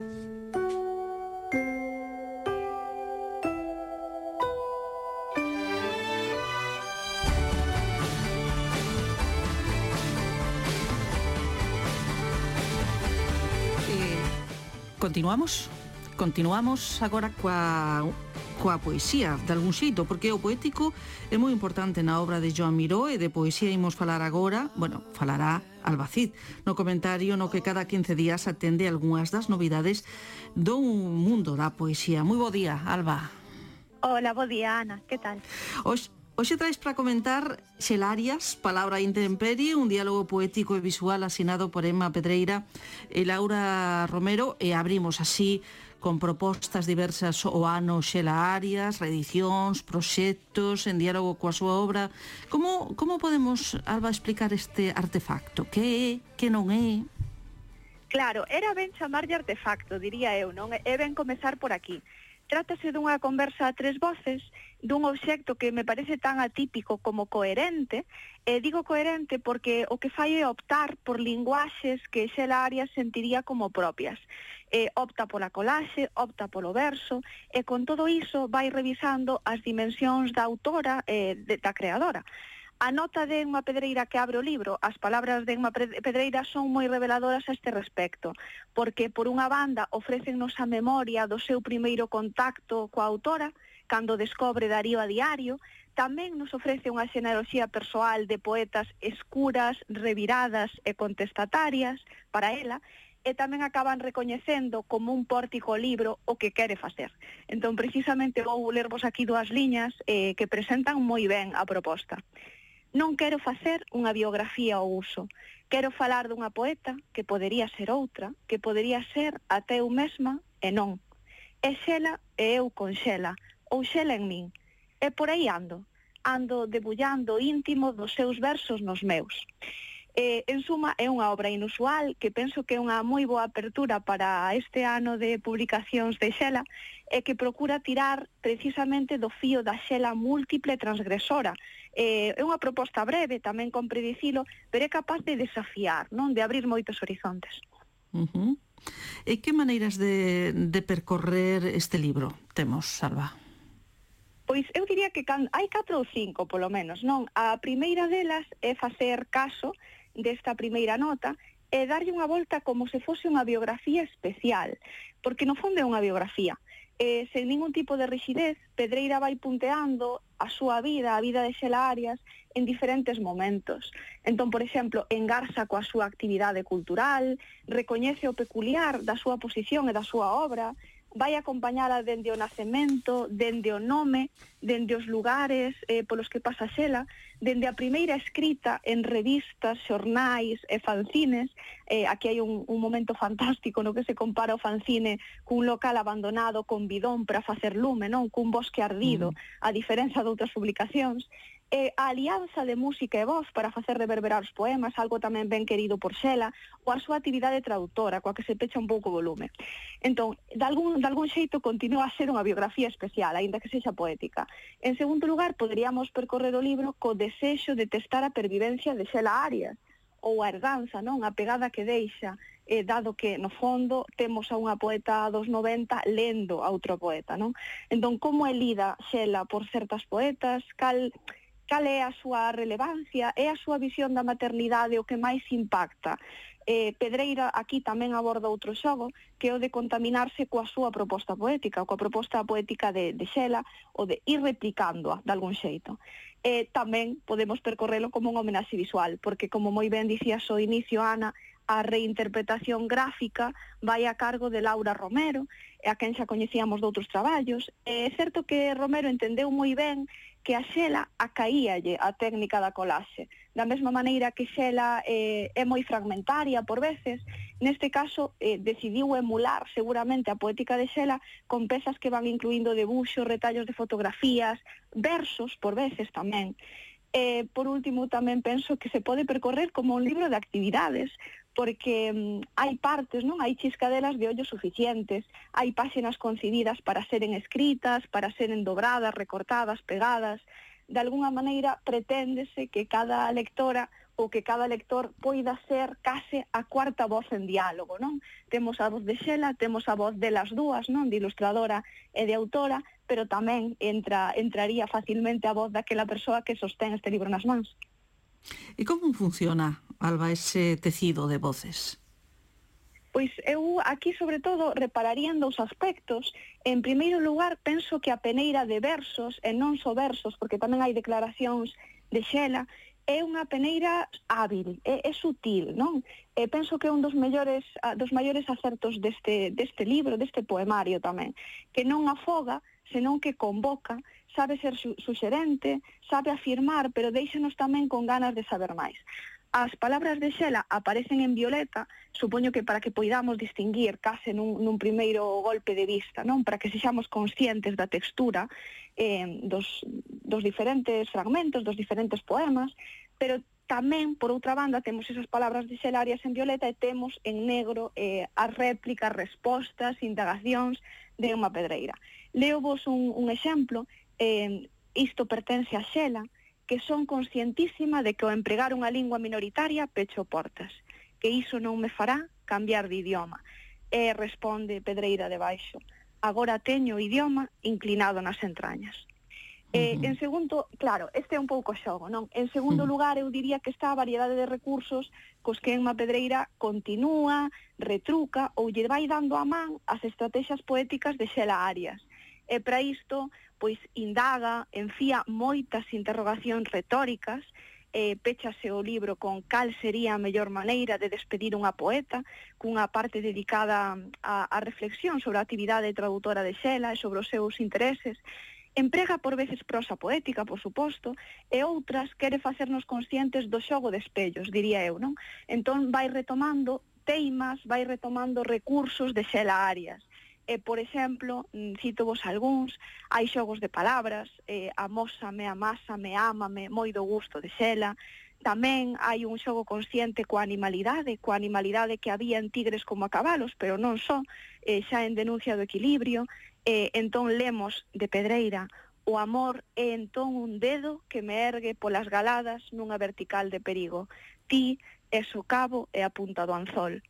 Eh, continuamos? Continuamos agora coa coa poesía, de algún xeito, porque o poético é moi importante na obra de Joan Miró e de poesía imos falar agora, bueno, falará Albacid. No comentario no que cada 15 días atende algunhas das novidades do mundo da poesía. Moi bo día, Alba. Hola, bo día, Ana. Que tal? Os, Hoxe traes para comentar Xelarias, Palabra intemperie, un diálogo poético e visual asinado por Emma Pedreira e Laura Romero e abrimos así con propostas diversas o ano Xela Arias, reedicións, proxectos, en diálogo coa súa obra. Como, como podemos, Alba, explicar este artefacto? Que é, que non é? Claro, era ben chamarlle artefacto, diría eu, non? É ben comezar por aquí. Trátase dunha conversa a tres voces, dun obxecto que me parece tan atípico como coherente, e digo coherente porque o que fai é optar por linguaxes que Xela Arias sentiría como propias. E opta pola colaxe, opta polo verso, e con todo iso vai revisando as dimensións da autora e da creadora. A nota de Enma Pedreira que abre o libro, as palabras de Enma Pedreira son moi reveladoras a este respecto, porque por unha banda ofrecennos a memoria do seu primeiro contacto coa autora, cando descobre Darío a diario, tamén nos ofrece unha xeneroxía persoal de poetas escuras, reviradas e contestatarias para ela, e tamén acaban recoñecendo como un pórtico libro o que quere facer. Entón, precisamente, vou lervos aquí dúas liñas eh, que presentan moi ben a proposta. Non quero facer unha biografía ao uso. Quero falar dunha poeta que podería ser outra, que podería ser até eu mesma e non. É xela e eu con xela, ou xela en min. E por aí ando, ando debullando íntimo dos seus versos nos meus. Eh, en suma, é unha obra inusual que penso que é unha moi boa apertura para este ano de publicacións de Xela e que procura tirar precisamente do fío da Xela múltiple transgresora. Eh, é unha proposta breve, tamén compre dicilo, pero é capaz de desafiar, non de abrir moitos horizontes. Uh -huh. E que maneiras de, de percorrer este libro temos, Salva? Pois eu diría que can, hai catro ou cinco, polo menos, non? A primeira delas é facer caso desta primeira nota e darlle unha volta como se fose unha biografía especial, porque no fondo é unha biografía. Eh, sen ningún tipo de rigidez, Pedreira vai punteando a súa vida, a vida de Xela Arias, en diferentes momentos. Entón, por exemplo, engarza coa súa actividade cultural, recoñece o peculiar da súa posición e da súa obra, vai acompañala dende o nacemento, dende o nome, dende os lugares eh, polos que pasa xela, dende a primeira escrita en revistas, xornais e fanzines, eh, aquí hai un, un momento fantástico no que se compara o fanzine cun local abandonado con bidón para facer lume, non? cun bosque ardido, mm. a diferenza de outras publicacións, eh, a alianza de música e voz para facer reverberar os poemas, algo tamén ben querido por Xela, ou a súa actividade traductora, coa que se pecha un pouco o volume. Entón, de algún, de algún xeito continúa a ser unha biografía especial, aínda que sexa poética. En segundo lugar, poderíamos percorrer o libro co desexo de testar a pervivencia de Xela Arias, ou a herdanza, non? A pegada que deixa, eh, dado que no fondo temos a unha poeta dos 90 lendo a outro poeta, non? Entón, como é lida Xela por certas poetas, cal cal é a súa relevancia, é a súa visión da maternidade o que máis impacta. Eh, Pedreira aquí tamén aborda outro xogo, que é o de contaminarse coa súa proposta poética, coa proposta poética de, de Xela, ou de ir replicándoa de algún xeito. Eh, tamén podemos percorrelo como un homenaxe visual, porque como moi ben dicía ao inicio, Ana, a reinterpretación gráfica vai a cargo de Laura Romero, a quen xa coñecíamos doutros traballos. É certo que Romero entendeu moi ben que a xela acaíalle a técnica da colaxe. Da mesma maneira que xela eh, é moi fragmentaria por veces, neste caso eh, decidiu emular seguramente a poética de xela con pezas que van incluindo debuxos, retallos de fotografías, versos por veces tamén. E, por último, tamén penso que se pode percorrer como un libro de actividades, porque um, hai partes, non? Hai chiscadelas de ollos suficientes, hai páxinas concibidas para seren escritas, para seren dobradas, recortadas, pegadas. De algunha maneira preténdese que cada lectora ou que cada lector poida ser case a cuarta voz en diálogo, non? Temos a voz de Xela, temos a voz de las dúas, non? De ilustradora e de autora, pero tamén entra, entraría facilmente a voz daquela persoa que sostén este libro nas mans. E como funciona Alba, ese tecido de voces? Pois eu aquí, sobre todo, repararía en dous aspectos. En primeiro lugar, penso que a peneira de versos, e non só versos, porque tamén hai declaracións de Xela, é unha peneira hábil, é, é sutil, non? E penso que é un dos mellores dos maiores acertos deste deste libro, deste poemario tamén, que non afoga, senón que convoca, sabe ser su suxerente, sabe afirmar, pero deixanos tamén con ganas de saber máis as palabras de Xela aparecen en violeta, supoño que para que poidamos distinguir case nun, nun primeiro golpe de vista, non para que sexamos conscientes da textura eh, dos, dos diferentes fragmentos, dos diferentes poemas, pero tamén, por outra banda, temos esas palabras de Xelarias en violeta e temos en negro eh, as réplicas, respostas, indagacións de unha Pedreira. Leo vos un, un exemplo, eh, isto pertence a Xela, que son conscientísima de que ao empregar unha lingua minoritaria pecho portas, que iso non me fará cambiar de idioma. E responde Pedreira de Baixo, agora teño o idioma inclinado nas entrañas. Eh, uh -huh. En segundo, claro, este é un pouco xogo, non? En segundo uh -huh. lugar, eu diría que está a variedade de recursos cos que Emma Pedreira continúa, retruca ou lle vai dando a man as estrategias poéticas de Xela Arias. E para isto, pois indaga, enfía moitas interrogacións retóricas, eh, péchase o libro con cal sería a mellor maneira de despedir unha poeta, cunha parte dedicada a, a reflexión sobre a actividade traductora de Xela e sobre os seus intereses, Emprega por veces prosa poética, por suposto, e outras quere facernos conscientes do xogo de espellos, diría eu, non? Entón vai retomando teimas, vai retomando recursos de Xela Arias E, por exemplo, mm, cito vos algúns, hai xogos de palabras, eh, amósame, amásame, ámame, moi do gusto de xela, tamén hai un xogo consciente coa animalidade, coa animalidade que había en tigres como a cabalos, pero non só, eh, xa en denuncia do equilibrio, eh, entón lemos de Pedreira, o amor é entón un dedo que me ergue polas galadas nunha vertical de perigo. Ti es o cabo e a punta do anzol.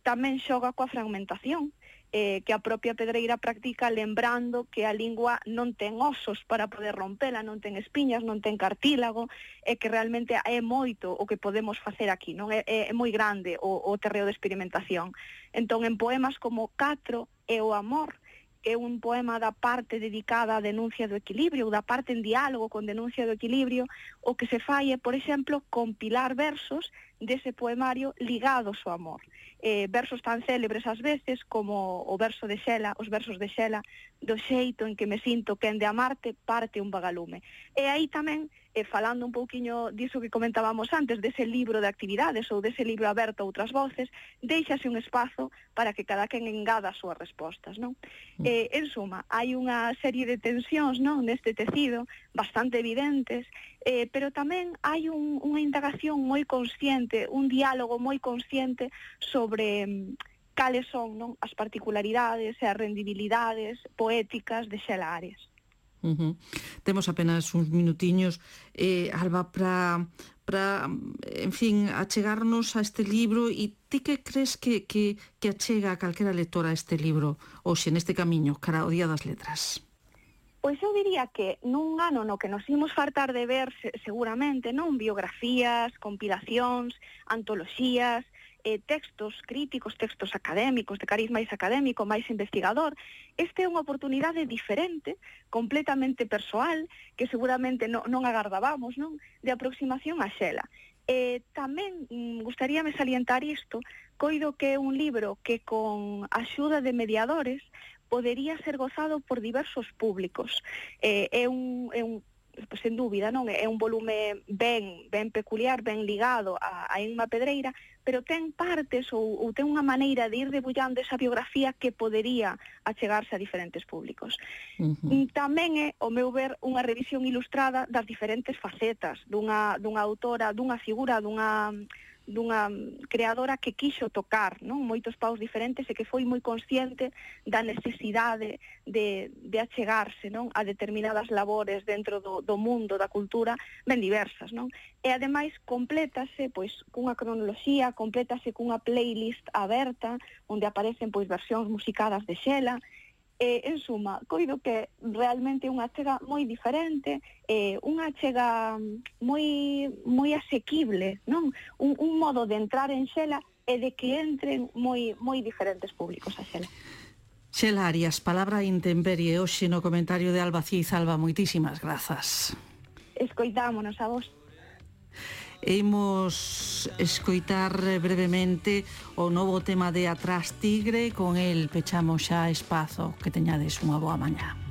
Tamén xoga coa fragmentación, eh, que a propia pedreira practica lembrando que a lingua non ten osos para poder rompela, non ten espiñas, non ten cartílago, e que realmente é moito o que podemos facer aquí, non é, é moi grande o, o terreo de experimentación. Entón, en poemas como Catro e o amor, é un poema da parte dedicada á denuncia do equilibrio, ou da parte en diálogo con denuncia do equilibrio, o que se fai é, por exemplo, compilar versos dese poemario ligados ao amor. Eh, versos tan célebres ás veces como o verso de Xela, os versos de Xela, do xeito en que me sinto quen de amarte parte un vagalume. E aí tamén, eh, falando un pouquiño diso que comentábamos antes, dese libro de actividades ou dese libro aberto a outras voces, deixase un espazo para que cada quen engada as súas respostas. Non? Mm. Eh, en suma, hai unha serie de tensións non neste tecido bastante evidentes eh, pero tamén hai un, unha indagación moi consciente, un diálogo moi consciente sobre mm, cales son non as particularidades e as rendibilidades poéticas de Xela Arias. Uh -huh. Temos apenas uns minutiños, eh, Alba, para, para, en fin, achegarnos a este libro e ti que crees que, que, que achega a calquera lectora este libro, ou se neste camiño, cara ao Día das Letras? Pois eu diría que nun ano no que nos imos fartar de ver seguramente, non biografías, compilacións, antoloxías, eh, textos críticos, textos académicos, de cariz máis académico, máis investigador. Este é unha oportunidade diferente, completamente persoal, que seguramente non, non agardábamos, non? De aproximación a Xela. Eh, tamén mm, gustaríame salientar isto, coido que é un libro que con axuda de mediadores podería ser gozado por diversos públicos. Eh, é un, é un pues, sen dúbida, non? É un volume ben, ben peculiar, ben ligado a, a Enma Pedreira, pero ten partes ou, ou ten unha maneira de ir debullando esa biografía que podería achegarse a diferentes públicos. Uh -huh. Mm, tamén é, o meu ver, unha revisión ilustrada das diferentes facetas dunha, dunha autora, dunha figura, dunha dunha creadora que quixo tocar non? Moitos paus diferentes e que foi moi consciente da necesidade de, de achegarse non? A determinadas labores dentro do, do mundo da cultura ben diversas non? E ademais complétase pois cunha cronoloxía complétase cunha playlist aberta onde aparecen pois versións musicadas de Xela Eh, en suma, coido que realmente unha chega moi diferente, eh, unha chega moi moi asequible, non? Un, un modo de entrar en Xela e de que entren moi moi diferentes públicos a Xela. Xela Arias, palabra intemperie hoxe no comentario de Alba Ciz, Alba, moitísimas grazas. Escoitámonos a vos. Imos escoitar brevemente o novo tema de Atrás Tigre, con el pechamos xa espazo, que teñades unha boa mañá.